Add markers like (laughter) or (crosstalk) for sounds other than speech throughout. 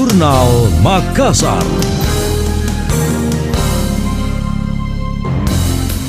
Jurnal Makassar.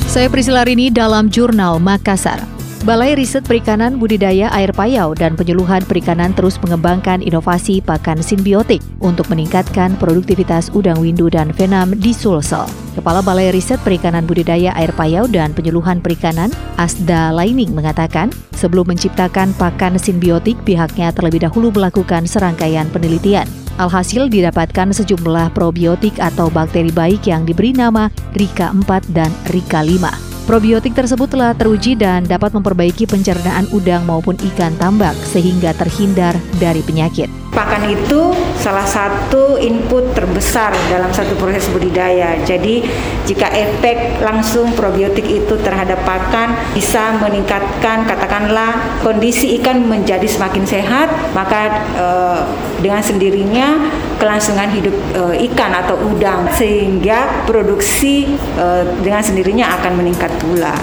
Saya Priscila Rini dalam Jurnal Makassar. Balai Riset Perikanan Budidaya Air Payau dan Penyuluhan Perikanan terus mengembangkan inovasi pakan simbiotik untuk meningkatkan produktivitas udang windu dan venam di Sulsel. Kepala Balai Riset Perikanan Budidaya Air Payau dan Penyuluhan Perikanan, Asda Laining mengatakan, sebelum menciptakan pakan simbiotik, pihaknya terlebih dahulu melakukan serangkaian penelitian. Alhasil didapatkan sejumlah probiotik atau bakteri baik yang diberi nama Rika 4 dan Rika 5. Probiotik tersebut telah teruji dan dapat memperbaiki pencernaan udang maupun ikan tambak sehingga terhindar dari penyakit. Pakan itu salah satu input terbesar dalam satu proses budidaya. Jadi jika efek langsung probiotik itu terhadap pakan bisa meningkatkan katakanlah kondisi ikan menjadi semakin sehat, maka eh, dengan sendirinya kelangsungan hidup eh, ikan atau udang sehingga produksi eh, dengan sendirinya akan meningkat pula.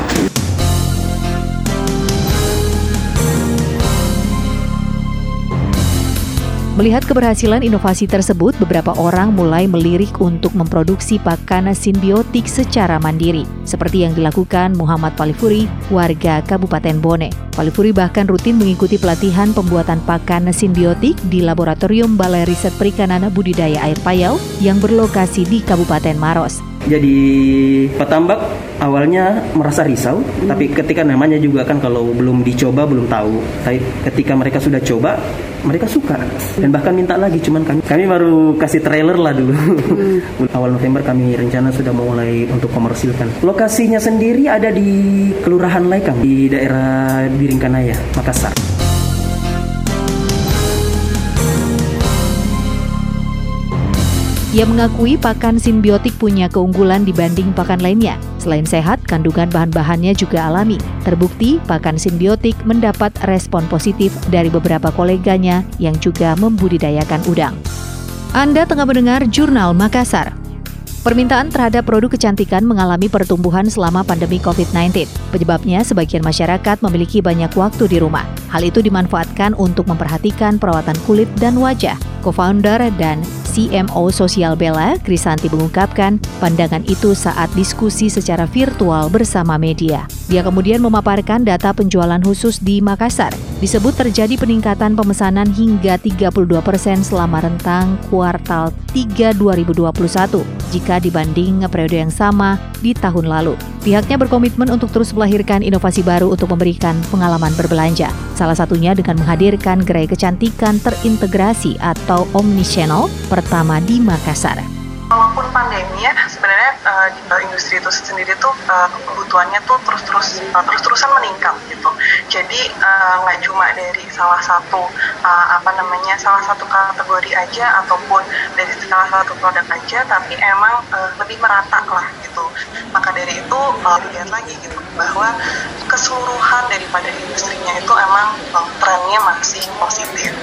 Melihat keberhasilan inovasi tersebut, beberapa orang mulai melirik untuk memproduksi pakan simbiotik secara mandiri, seperti yang dilakukan Muhammad Palifuri, warga Kabupaten Bone. Palifuri bahkan rutin mengikuti pelatihan pembuatan pakan simbiotik di Laboratorium Balai Riset Perikanan Budidaya Air Payau yang berlokasi di Kabupaten Maros jadi petambak awalnya merasa risau, hmm. tapi ketika namanya juga kan kalau belum dicoba belum tahu. Tapi ketika mereka sudah coba, mereka suka dan bahkan minta lagi. Cuman kami kami baru kasih trailer lah dulu. Hmm. (laughs) Awal November kami rencana sudah mulai untuk komersilkan. Lokasinya sendiri ada di Kelurahan Laikang di daerah Biringkanaya, Makassar. Ia mengakui pakan simbiotik punya keunggulan dibanding pakan lainnya. Selain sehat, kandungan bahan-bahannya juga alami. Terbukti, pakan simbiotik mendapat respon positif dari beberapa koleganya yang juga membudidayakan udang. Anda tengah mendengar Jurnal Makassar. Permintaan terhadap produk kecantikan mengalami pertumbuhan selama pandemi COVID-19. Penyebabnya, sebagian masyarakat memiliki banyak waktu di rumah. Hal itu dimanfaatkan untuk memperhatikan perawatan kulit dan wajah. Co-founder dan CMO Sosial Bella, Krisanti mengungkapkan pandangan itu saat diskusi secara virtual bersama media. Dia kemudian memaparkan data penjualan khusus di Makassar. Disebut terjadi peningkatan pemesanan hingga 32 persen selama rentang kuartal 3 2021 jika dibanding periode yang sama di tahun lalu. Pihaknya berkomitmen untuk terus melahirkan inovasi baru untuk memberikan pengalaman berbelanja. Salah satunya dengan menghadirkan gerai kecantikan terintegrasi atau omnichannel pertama di Makassar. Walaupun pandemi ya, sebenarnya uh, industri itu sendiri tuh uh, kebutuhannya tuh terus-terus uh, terus-terusan meningkat gitu. Jadi nggak uh, cuma dari salah satu uh, apa namanya salah satu kategori aja ataupun dari salah satu produk aja, tapi emang uh, lebih merata lah gitu. Maka dari itu uh, dilihat lagi gitu bahwa keseluruhan daripada industrinya itu emang uh, trennya masih positif.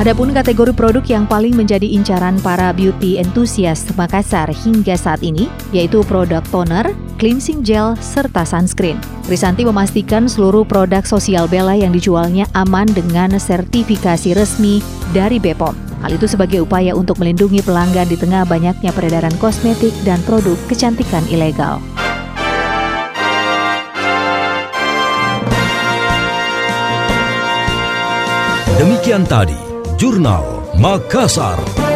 Adapun kategori produk yang paling menjadi incaran para beauty enthusiast Makassar hingga saat ini yaitu produk toner, cleansing gel, serta sunscreen. Risanti memastikan seluruh produk sosial Bella yang dijualnya aman dengan sertifikasi resmi dari BPOM. Hal itu sebagai upaya untuk melindungi pelanggan di tengah banyaknya peredaran kosmetik dan produk kecantikan ilegal. Demikian tadi Jurnal Makassar.